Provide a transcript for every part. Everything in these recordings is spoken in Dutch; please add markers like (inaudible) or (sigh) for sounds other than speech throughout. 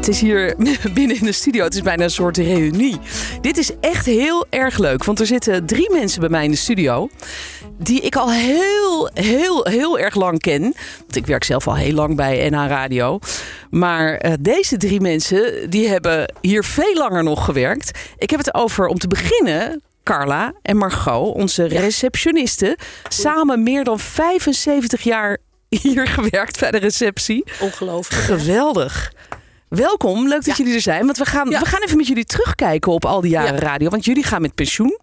Het is hier (laughs) binnen in de studio. Het is bijna een soort reunie. Dit is echt heel erg leuk. Want er zitten drie mensen bij mij in de studio. Die ik al heel, heel, heel erg lang ken. Want ik werk zelf al heel lang bij NH Radio. Maar eh, deze drie mensen, die hebben hier veel langer nog gewerkt. Ik heb het over, om te beginnen, Carla en Margot, onze receptionisten. Samen meer dan 75 jaar hier (laughs) gewerkt bij de receptie. Ongelooflijk. hè? Welkom, leuk dat jullie er zijn. Want we gaan, Ja. we gaan even met jullie terugkijken op al die jaren Ja. radio. Want jullie gaan met pensioen.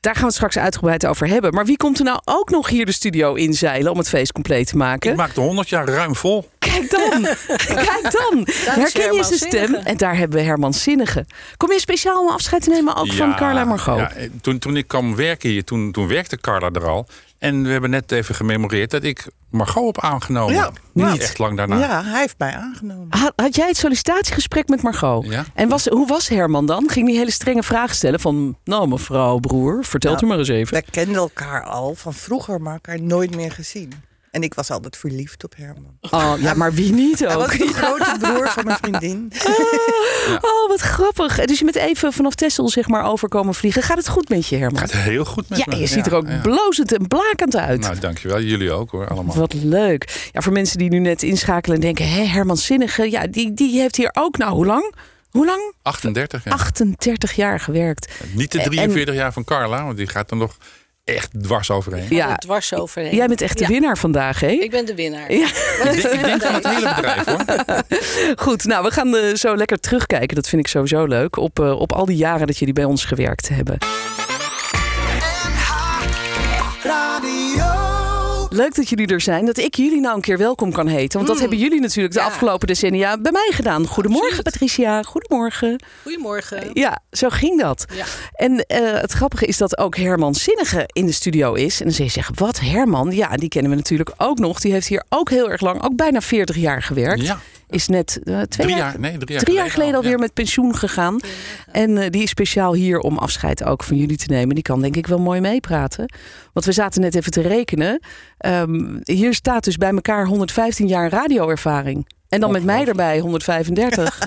Daar gaan we het straks uitgebreid over hebben. Maar wie komt er nou ook nog hier de studio inzeilen om het feest compleet te maken? Ik maak de 100 jaar ruim vol. Kijk dan, (laughs) kijk dan. Herken je zijn stem? En daar hebben we Herman Zinnige. Kom je speciaal om afscheid te nemen ook van Carla en Margot? ja, eh, toen, toen ik kwam werken hier, toen, toen werkte Carla er al. En we hebben net even gememoreerd dat ik Margot heb aangenomen. Ja, Niet niet. echt lang daarna. Ja, hij heeft mij aangenomen. Had, had jij het sollicitatiegesprek met Margot? Ja. En was, hoe was Herman dan? Ging die hele strenge vragen stellen van... Nou mevrouw, broer, vertelt Nou, u maar eens even. Wij kenden elkaar al van vroeger, maar elkaar nooit meer gezien. En ik was altijd verliefd op Herman. Oh, ja, (laughs) maar wie niet Hij was ook? de grote broer van mijn vriendin. (laughs) Oh, wat grappig. Dus je bent even vanaf Texel zeg maar overkomen vliegen. Gaat het goed met je, Herman? Gaat heel goed met Ja, me. je ziet er ook ja. blozend en blakend uit. Nou, dankjewel. Jullie ook hoor, allemaal. Wat leuk. Ja, voor mensen die nu net inschakelen en denken... Hé, Herman Zinnige, ja, die, die heeft hier ook... Nou, hoe lang? Hoe lang? 38, ja. 38 jaar gewerkt. Niet de En- 43 jaar van Carla, want die gaat er nog echt dwars overheen. Ja, Er dwars overheen. jij bent echt de Ja, winnaar vandaag, hè? Ik ben de winnaar. Ja. Wat is Ik denk van het hele bedrijf hoor. (laughs) Goed, nou, we gaan eh, zo lekker terugkijken. Dat vind ik sowieso leuk. Op, eh, op al die jaren dat jullie bij ons gewerkt hebben. Leuk dat jullie er zijn. Dat ik jullie nou een keer welkom kan heten. Want dat hebben jullie natuurlijk de Ja. afgelopen decennia bij mij gedaan. Goedemorgen, Absoluut. Patricia. Goedemorgen. Goedemorgen. Ja, zo ging dat. Ja. En eh, het grappige is dat ook Herman Zinnige in de studio is. En dan zul je zeggen, wat Herman? Ja, die kennen we natuurlijk ook nog. Die heeft hier ook heel erg lang, ook bijna 40 jaar gewerkt. Ja, Is net eh, twee drie jaar, nee, drie jaar, drie jaar geleden al, alweer ja. met pensioen gegaan. En eh, die is speciaal hier om afscheid ook van jullie te nemen. Die kan denk ik wel mooi meepraten. Want we zaten net even te rekenen. Ehm, hier staat dus bij elkaar 115 jaar radioervaring. En dan met mij erbij 135.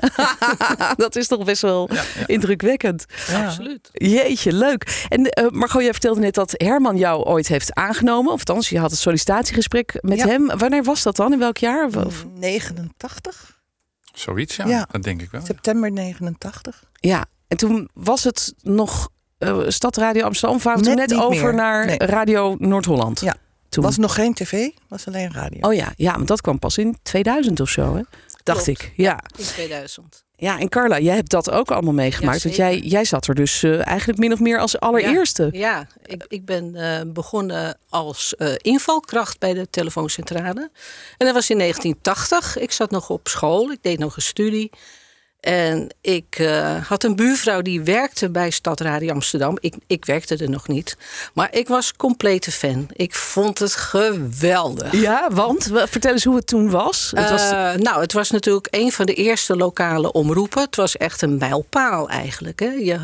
(laughs) dat is toch best wel indrukwekkend. Absoluut. Jeetje, leuk. En eh Margot, jij vertelde net dat Herman jou ooit heeft aangenomen. Of althans, je had een sollicitatiegesprek met Ja. hem. Wanneer was dat dan? In welk jaar? Of- 89? Zoiets, ja. Ja. Dat denk ik wel. September 89? Ja, en toen was het nog eh Stad Radio Amsterdam. Toen Net net over meer. naar Nee. Radio Noord-Holland? Ja. Toen. Was nog geen tv, was alleen radio. Oh ja, ja, want dat kwam pas in 2000 of zo, hè? Dacht Klopt. ik. Ja. In 2000. ja, en Carla, jij hebt dat ook allemaal meegemaakt. Ja, want jij, jij zat er dus eh, eigenlijk min of meer als allereerste. Ja, ik, ik ben eh, begonnen als eh, invalkracht bij de telefooncentrale. En dat was in 1980. Ik zat nog op school. Ik deed nog een studie. En ik eh, had een buurvrouw die werkte bij Stadradio Amsterdam. Ik, ik werkte er nog niet. Maar ik was complete fan. Ik vond het geweldig. Ja, want vertel eens hoe het toen was. Het was Eh, nou, het was natuurlijk een van de eerste lokale omroepen. Het was echt een mijlpaal eigenlijk. Hè. Je,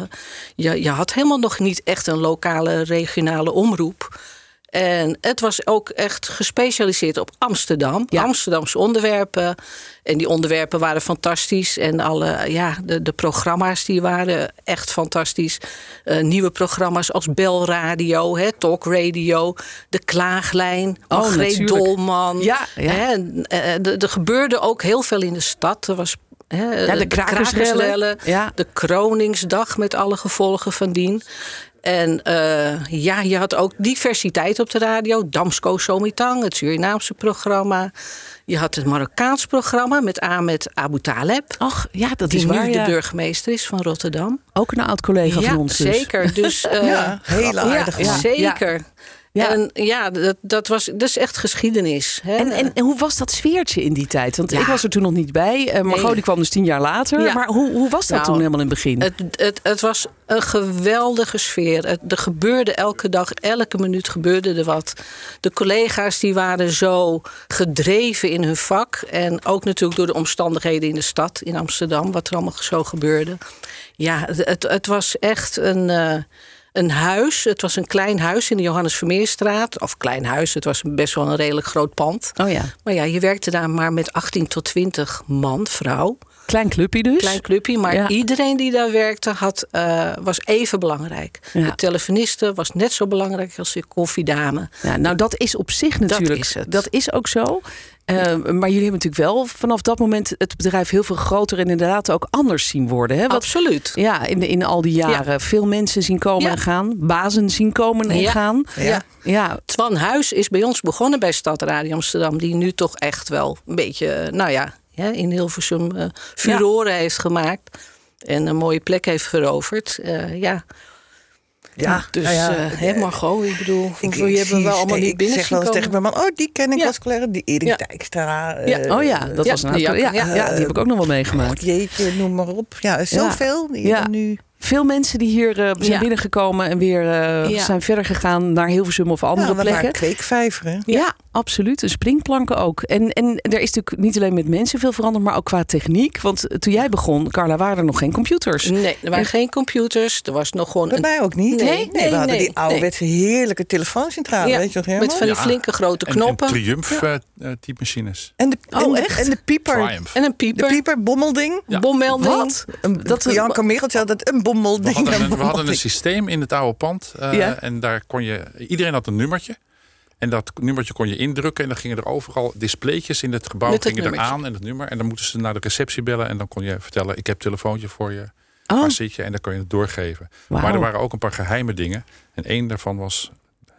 je, je had helemaal nog niet echt een lokale regionale omroep. En het was ook echt gespecialiseerd op Amsterdam. Ja. Amsterdamse onderwerpen. En die onderwerpen waren fantastisch. En alle, ja, de, de programma's die waren echt fantastisch. Eh, nieuwe programma's als Belradio, hè, Talk Radio, De Klaaglijn, Oh. Dolman. Ja, ja. Hè, en, eh, er gebeurde ook heel veel in de stad. Er was Ja, de krakersrellen. Ja. de Kroningsdag met alle gevolgen van dien. En eh, ja, je had ook diversiteit op de radio. Damsko Somitang, het Surinaamse programma. Je had het Marokkaans programma met Ahmed Abu Taleb. Ach, ja, dat Die is nu waar. de ja. burgemeester is van Rotterdam. Ook een oud collega ja, van ons dus. zeker. Dus, (laughs) eh, Ja, hele aardige ja, man. zeker. Ja. En ja, dat, dat, was, dat is echt geschiedenis. Hè? En, en, en hoe was dat sfeertje in die tijd? Want Ja. ik was er toen nog niet bij. Eh Margot Nee. die kwam dus tien jaar later. Ja. Maar hoe, hoe was dat Nou, toen helemaal in het begin? Het, het, het was een geweldige sfeer. Het, er gebeurde elke dag, elke minuut gebeurde er wat. De collega's die waren zo gedreven in hun vak. En ook natuurlijk door de omstandigheden in de stad, in Amsterdam, wat er allemaal zo gebeurde. Ja, het, het, het was echt een, eh, een huis. Het was een klein huis in de Johannes Vermeerstraat. Of klein huis, het was best wel een redelijk groot pand. oh ja, Maar ja, je werkte daar maar met 18 tot 20 man, vrouw. Klein clubje dus. Klein clubje, maar Ja. iedereen die daar werkte had, eh, was even belangrijk. Ja. De telefoniste was net zo belangrijk als de koffiedame. Ja, nou, dat is op zich natuurlijk. is het. Dat is ook zo. Eh, maar jullie hebben natuurlijk wel vanaf dat moment het bedrijf heel veel groter en inderdaad ook anders zien worden. Hè? Wat, Absoluut. ja, in, de, in al die jaren. Veel mensen zien komen Ja. en gaan. Bazen zien komen en Ja. gaan. Ja. Ja, Twan Huis is bij ons begonnen bij Stad Radio Amsterdam. Die nu toch echt wel een beetje, eh, nou ja, hè, in Hilversum eh furoren heeft gemaakt. En een mooie plek heeft veroverd. Eh, ja. Ja, dus nou ja, eh, hè, Margot, ik bedoel, Ik, je hebben wel allemaal niet binnen Ik zeg wel eens tegen mijn man, oh, die ken ik Ja. als collega. Die Erik Ja. Dijkstra. Ja. oh ja, dat ja, was een aantal- ja, ja. ja, die heb ik ook nog wel meegemaakt. Jeetje, noem maar op. Ja, zoveel. Die Ja. nu... Veel mensen die hier zijn Ja. binnengekomen en weer Ja. zijn verder gegaan naar Hilversum of andere Ja, plekken. kweekvijveren. Ja, absoluut. Een springplanken ook. En, en er is natuurlijk niet alleen met mensen veel veranderd, maar ook qua techniek. Want toen jij begon, Carla, waren er nog geen computers. Nee, er waren geen computers. Er was nog gewoon Bij een mij ook niet. Nee, we nee, hadden nee, die ouderwetse heerlijke telefooncentrale, Ja, weet je nog helemaal? met van die Ja. flinke grote En, knoppen. en Triumph eh, eh, typemachines. En de, Oh, en, de- echt? en de pieper. Triumph. En een De pieper. pieper, bommelding. Ja. Bommelding. Wat? Een, Dat- Janko Merelt zei dat een We bommelding. hadden, een een, we hadden een systeem in het oude pand. eh, Ja. En daar kon je. Iedereen had een nummertje. En dat nummertje kon je indrukken. En dan gingen er overal displaytjes in het gebouw Met het gingen er aan en het nummer. En dan moeten ze naar de receptie bellen. En dan kon je vertellen: ik heb een telefoontje voor je. Oh, Waar zit je? En dan kon je het doorgeven. Maar er waren ook een paar geheime dingen. En één daarvan was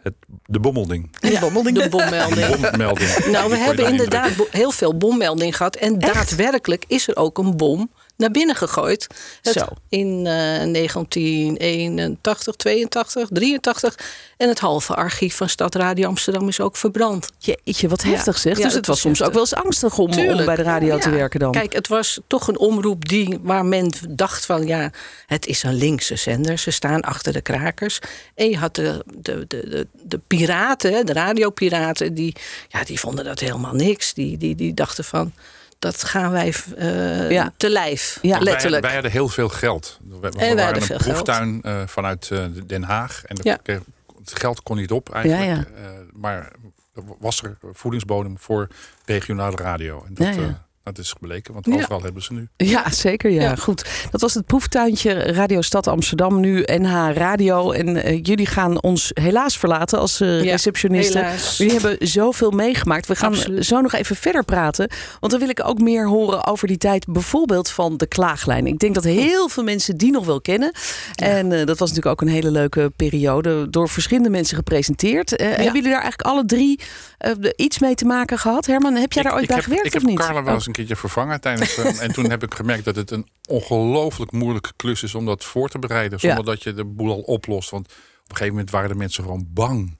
het, de bommelding. Een bommelding. De De bommelding. (laughs) bommelding. Die kon Nou, we hebben inderdaad indrukken. heel veel bommelding gehad. En daadwerkelijk is er ook een bom naar binnen gegooid. Het- Zo. In eh 1981, 82, 83. En het halve archief van Stad Radio Amsterdam is ook verbrand. Jeetje, wat Ja. heftig zeg. Ja, dus het was soms ook wel eens angstig om, om bij de radio te werken dan. Kijk, het was toch een omroep die, waar men dacht van ja, het is een linkse zender. Ze staan achter de krakers. En je had de, de, de, de, de piraten, de radiopiraten, die, ja, die vonden dat helemaal niks. Die, die, die dachten van. Dat gaan wij eh, Ja. te lijf, Ja. Wij- letterlijk. Wij, hadden heel veel geld. We, we wij waren hadden een geld. proeftuin eh, vanuit eh, Den Haag. En dat Ja. kreeg- het geld kon niet op eigenlijk. Ja, ja. Eh, maar er was er voedingsbodem voor regionale radio. En dat, Ja, ja. eh, dat is gebleken, want Ja. overal hebben ze nu. Ja, zeker. Ja. Ja. goed. Dat was het proeftuintje Radio Stad Amsterdam, nu NH Radio. En eh, jullie gaan ons helaas verlaten als eh, Ja, receptionisten. helaas. Jullie hebben zoveel meegemaakt. We gaan Absoluut. zo nog even verder praten. Want dan wil ik ook meer horen over die tijd, bijvoorbeeld van de klaaglijn. Ik denk dat heel veel mensen die nog wel kennen. En eh, dat was natuurlijk ook een hele leuke periode. Door verschillende mensen gepresenteerd. Eh, Hebben jullie daar eigenlijk alle drie eh, iets mee te maken gehad? Herman, heb jij daar ooit bij heb, gewerkt ik of heb niet? Carla wel Oh. eens een keertje vervangen tijdens. en toen heb ik gemerkt dat het een ongelooflijk moeilijke klus is om dat voor te bereiden. Zonder Ja. dat je de boel al oplost. Want op een gegeven moment waren de mensen gewoon bang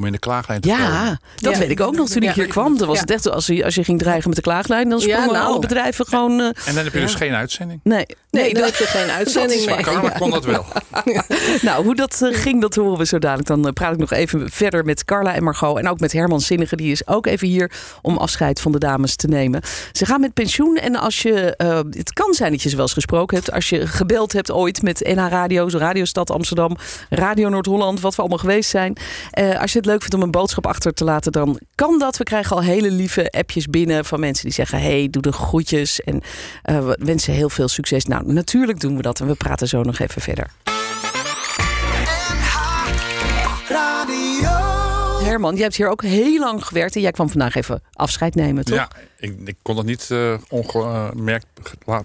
om in de klaaglijn te komen. Ja, dat Ja. weet ik ook nog toen ik hier kwam. Dan was Ja. het echt, als je, als je ging dreigen met de klaaglijn, dan Ja, sprongen nou. alle bedrijven gewoon. eh, En dan heb je dus geen uitzending. nee, Nee, dan dat- heb je geen (laughs) uitzending Maar meer. Carla kon dat wel. (laughs) (laughs) nou, hoe dat eh, ging, dat horen we zo dadelijk. Dan eh, praat ik nog even verder met Carla en Margot. En ook met Herman Zinnige. Die is ook even hier om afscheid van de dames te nemen. Ze gaan met pensioen. En als je, eh, het kan zijn dat je ze wel eens gesproken hebt. Als je gebeld hebt ooit met NH Radio, Radiostad Amsterdam, Radio Noord-Holland, wat we allemaal geweest zijn. Eh, als je het leuk vindt om een boodschap achter te laten, dan kan dat. We krijgen al hele lieve appjes binnen van mensen die zeggen: Hey, doe de groetjes. En eh, we wensen heel veel succes. Nou, natuurlijk doen we dat. En we praten zo nog even verder. Herman, jij hebt hier ook heel lang gewerkt en jij kwam vandaag even afscheid nemen, toch? Ja, ik, ik kon het niet eh, ongemerkt la-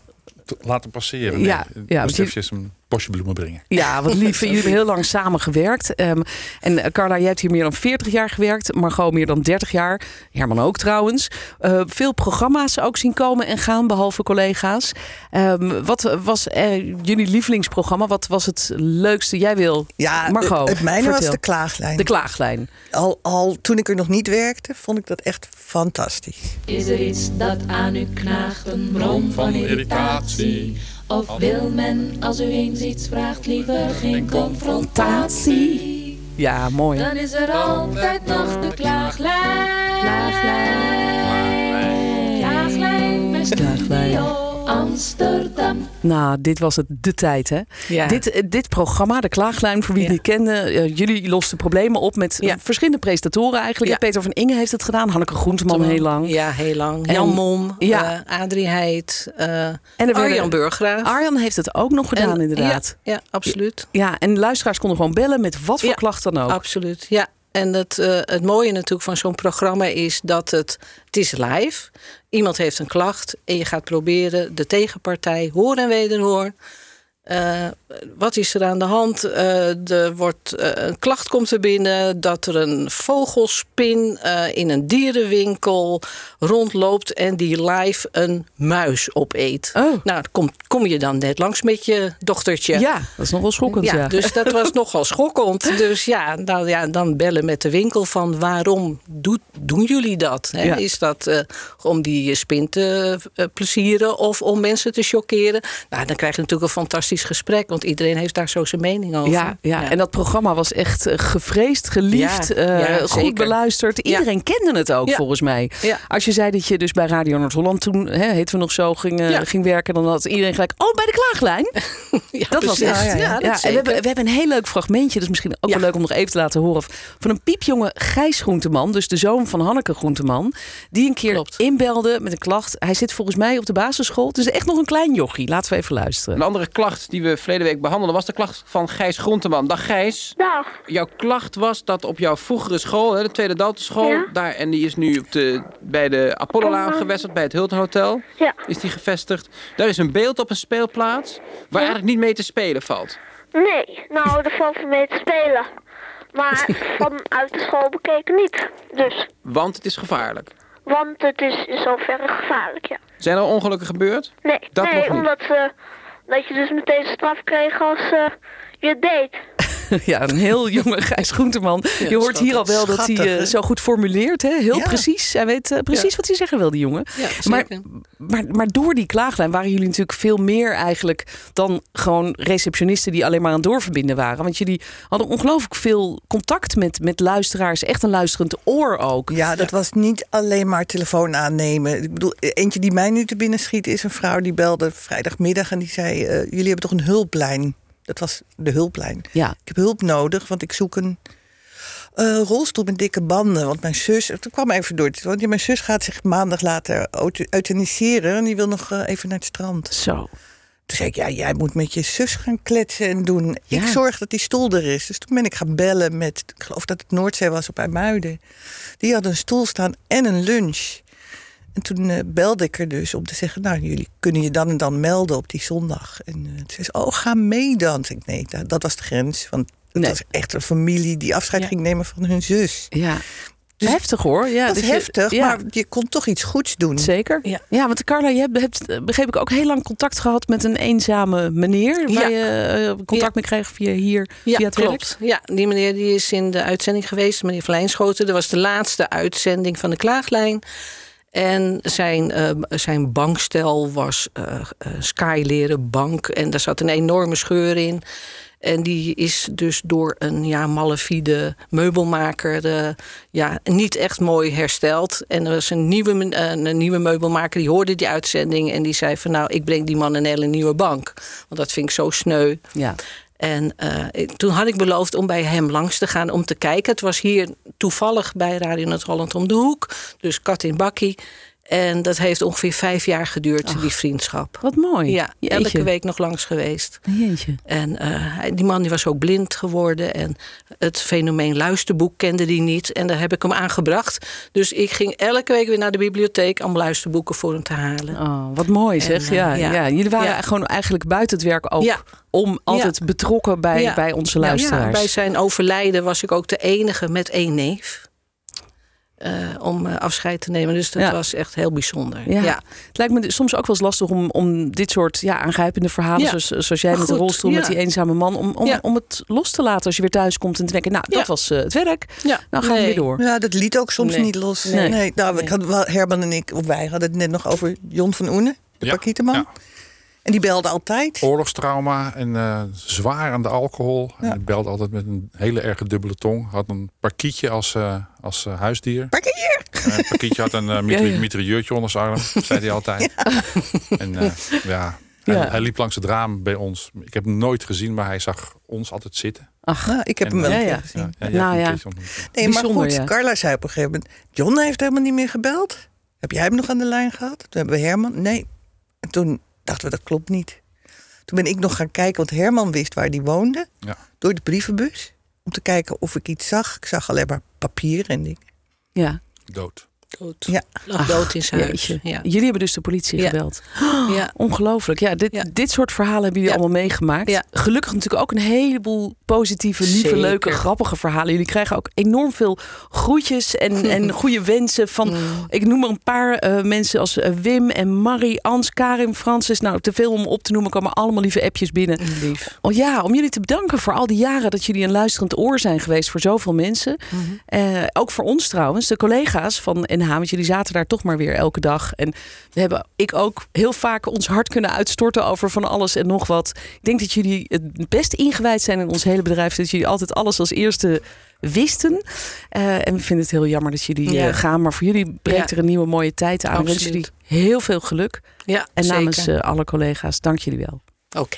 laten passeren. Nee. Ja, ja, want je- bosje bloemen brengen. Ja, wat (laughs) lief. Jullie hebben heel lang samengewerkt. Um, en eh, Carla, jij hebt hier meer dan 40 jaar gewerkt. Margot meer dan 30 jaar. Herman ook trouwens. Uh, veel programma's ook zien komen en gaan, behalve collega's. Um, wat was uh, jullie lievelingsprogramma? Wat was het leukste? Jij wil, ja, Margot, het mijne vertel. was de klaaglijn. De klaaglijn. Al, al toen ik er nog niet werkte, vond ik dat echt fantastisch. Is er iets dat aan u knaagt, een bron van irritatie? Of wil men, als u eens iets vraagt, liever geen confrontatie? Ja, mooi. Dan is er altijd nog de klaaglijn. Klaaglijn. Klaaglijn met Studio Amsterdam. Nou, dit was het de tijd, hè? Ja. Dit, eh, dit programma, de Klaaglijn, voor wie Ja. het niet kende, eh, jullie losten problemen op met Ja. verschillende presentatoren eigenlijk. Ja. Peter van Inge heeft het gedaan, Hanneke Groenteman heel lang. Ja, heel lang. En- Jan Mom, Ja. ja. Adrie Heid, eh, En er werden- Arjan Burggraaf. Arjan heeft het ook nog gedaan, En- inderdaad. Ja, ja absoluut. Ja, en luisteraars konden gewoon bellen met wat voor Ja, klacht dan ook. Absoluut, ja. En het, eh, het mooie natuurlijk van zo'n programma is dat het, het is live. Iemand heeft een klacht en je gaat proberen de tegenpartij hoor en wederhoor. Eh, wat is er aan de hand? Eh, er wordt, eh, een klacht komt er binnen dat er een vogelspin in een dierenwinkel rondloopt en die live een muis opeet. Oh. Nou, kom, kom je dan net langs met je dochtertje. Ja, dat is nog wel schokkend, ja. Ja, dus dat was (laughs) nogal schokkend. Dus ja, nou ja, dan bellen met de winkel van waarom doet, doen jullie dat? Hè? Ja. Is dat om die spin te plezieren of om mensen te chockeren? Nou, dan krijg je natuurlijk een fantastisch gesprek, want iedereen heeft daar zo zijn mening over. Ja, ja, en dat programma was echt eh, gevreesd, geliefd, Ja, eh, ja, goed zeker. beluisterd. Iedereen kende het ook, Ja. volgens mij. Ja. Als je zei dat je dus bij Radio Noord-Holland toen, hè, heten we nog zo, ging, eh, Ja. ging werken, dan had iedereen gelijk, oh, bij de klaaglijn. (laughs) Ja, Dat was echt. ja, ja. Ja, dat en we hebben, we hebben een heel leuk fragmentje. Dat is misschien ook Ja. wel leuk om nog even te laten horen. Van een piepjonge Gijs Groenteman. Dus de zoon van Hanneke Groenteman. Die een keer Klopt. inbelde met een klacht. Hij zit volgens mij op de basisschool. Het is echt nog een klein jochie. Laten we even luisteren. Een andere klacht die we verleden week behandelden was de klacht van Gijs Groenteman. Dag Gijs. Dag. Jouw klacht was dat op jouw vroegere school, hè, de Tweede Daltenschool, Ja. daar, en die is nu op de, bij de Apollo-laan gewestigd, bij het Hilton Hotel. Ja. Is die gevestigd. Daar is een beeld op een speelplaats waar eigenlijk niet mee te spelen valt. Nee, nou, er valt mee te spelen. Maar (laughs) vanuit de school bekeken niet. Dus, Want het is gevaarlijk. want het is in zoverre gevaarlijk, ja. Zijn er ongelukken gebeurd? Nee, Dat nee omdat eh, dat je dus meteen straf kreeg als eh, je deed. (laughs) Ja, een heel jonge (laughs) Gijs Groenteman. je hoort hier al wel dat hij Schattig, eh, zo goed formuleert. Hè? Heel Ja. precies. Hij weet eh, precies Ja. wat hij zeggen wil, die jongen. Ja, maar, maar, maar door die klaaglijn waren jullie natuurlijk veel meer eigenlijk dan gewoon receptionisten die alleen maar aan het doorverbinden waren. Want jullie hadden ongelooflijk veel contact met, met luisteraars. Echt een luisterend oor ook. Ja, dat was niet alleen maar telefoon aannemen. Ik bedoel, eentje die mij nu te binnen schiet is een vrouw die belde vrijdagmiddag en die zei: eh, Jullie hebben toch een hulplijn? Dat was de hulplijn. Ja. Ik heb hulp nodig, want ik zoek een eh, rolstoel met dikke banden. Want mijn zus, het kwam even door. Want mijn zus gaat zich maandag later euth- euthaniseren en die wil nog eh, even naar het strand. Zo. Toen zei ik, ja, jij moet met je zus gaan kletsen en doen. Ja. Ik zorg dat die stoel er is. Dus toen ben ik gaan bellen met, ik geloof dat het Noordzee was op IJmuiden. Die had een stoel staan en een lunch. En toen eh, belde ik er dus om te zeggen, nou, jullie kunnen je dan en dan melden op die zondag. En eh, toen zei ze, oh, ga mee dan. Toen ik, nee, dat, dat was de grens. Want het Nee. was echt een familie die afscheid Ja. ging nemen van hun zus. Ja. heftig hoor. Ja, dat is dat je- heftig, ja. maar je kon toch iets goeds doen. Zeker. Ja. Ja. want Carla, je hebt, hebt, eh, begreep ik, ook heel lang contact gehad met een eenzame meneer. Waar Ja. je contact mee kreeg via hier, via het klopt. Ja, die meneer die is in de uitzending geweest, meneer Verlijnschoten. Dat was de laatste uitzending van de klaaglijn. En zijn, eh, zijn bankstel was eh eh, skyleren bank. En daar zat een enorme scheur in. En die is dus door een ja, malafide meubelmaker eh, ja, niet echt mooi hersteld. En er was een nieuwe, een nieuwe meubelmaker die hoorde die uitzending. En die zei van nou, ik breng die man een hele nieuwe bank. Want dat vind ik zo sneu. Ja. En eh, toen had ik beloofd om bij hem langs te gaan om te kijken. Het was hier toevallig bij Radio Noord-Holland om de hoek. Dus kat in bakkie. En dat heeft ongeveer vijf jaar geduurd, die vriendschap. Wat mooi. Ja, Jeetje. elke week nog langs geweest. Jeetje. En eh, die man die was ook blind geworden. En het fenomeen luisterboek kende hij niet. En daar heb ik hem aangebracht. Dus ik ging elke week weer naar de bibliotheek om luisterboeken voor hem te halen. Oh, wat mooi zeg. En, eh, ja, ja. ja. Jullie waren Ja. gewoon eigenlijk buiten het werk ook Ja. om altijd betrokken bij, bij onze luisteraars. Ja, bij zijn overlijden was ik ook de enige met één neef. Eh, om eh, afscheid te nemen. Dus dat Ja. was echt heel bijzonder. Ja. Ja. Het lijkt me soms ook wel eens lastig om, om dit soort ja, aangrijpende verhalen, Ja. zoals, zoals jij met de rolstoel, met die eenzame man, om, om, Ja. om het los te laten als je weer thuis komt en te denken, nou, dat Ja. was eh, het werk. Ja. Nou gaan we weer door. Ja, dat liet ook soms Nee. niet los. Nee. Nee. nou, ik had, Herman en ik, of wij hadden het net nog over Jon van Oene, de ja. En die belde altijd. Oorlogstrauma en eh, zwaar aan de alcohol. En Ja. hij belde altijd met een hele erge dubbele tong. Had een parkietje als, eh, als eh, huisdier. Parkier! En het parkietje had een (laughs) mitrailleurtje onder zijn arm, (laughs) zei hij altijd. En eh, ja, hij, Ja. hij liep langs het raam bij ons. Ik heb hem nooit gezien, maar hij zag ons altijd zitten. Ach, Nou, ik heb En, hem wel ja, een keer ja. gezien. Ja, Nou ja. een. Nee, maar goed, ja. Carla zei op een gegeven moment... John heeft helemaal niet meer gebeld. Heb jij hem nog aan de lijn gehad? Toen hebben we Herman... Nee. En toen dachten we, dat klopt niet. Toen ben ik nog gaan kijken, want Herman wist waar hij woonde. Ja. Door de brievenbus. Om te kijken of ik iets zag. Ik zag alleen maar papier en dingen. ja. Dood. Dood. Ja. Dood in zijn. Ja. Jullie hebben dus de politie Ja. gebeld. Ja. Ongelooflijk. Ja, dit, Ja. dit soort verhalen hebben jullie allemaal meegemaakt. Gelukkig natuurlijk ook een heleboel positieve, lieve, Zeker. leuke, grappige verhalen. Jullie krijgen ook enorm veel groetjes en, (laughs) en goede wensen van... Mm. Ik noem er een paar eh, mensen als eh, Wim en Marie, Ans, Karim, Francis. Nou, te veel om op te noemen. komen allemaal lieve appjes binnen. Lief. Oh ja, om jullie te bedanken voor al die jaren dat jullie een luisterend oor zijn geweest voor zoveel mensen. Mhm. Eh, ook voor ons trouwens, de collega's van NH, want jullie zaten daar toch maar weer elke dag. En we hebben ik ook heel vaak ons hart kunnen uitstorten over van alles en nog wat. Ik denk dat jullie het best ingewijd zijn in ons hele bedrijf, dat jullie altijd alles als eerste wisten. Eh, en we vinden het heel jammer dat jullie Ja. eh, gaan, maar voor jullie breekt Ja. er een nieuwe mooie tijd aan. Ik wens jullie heel veel geluk. Ja, En namens eh, alle collega's, dank jullie wel. Oké.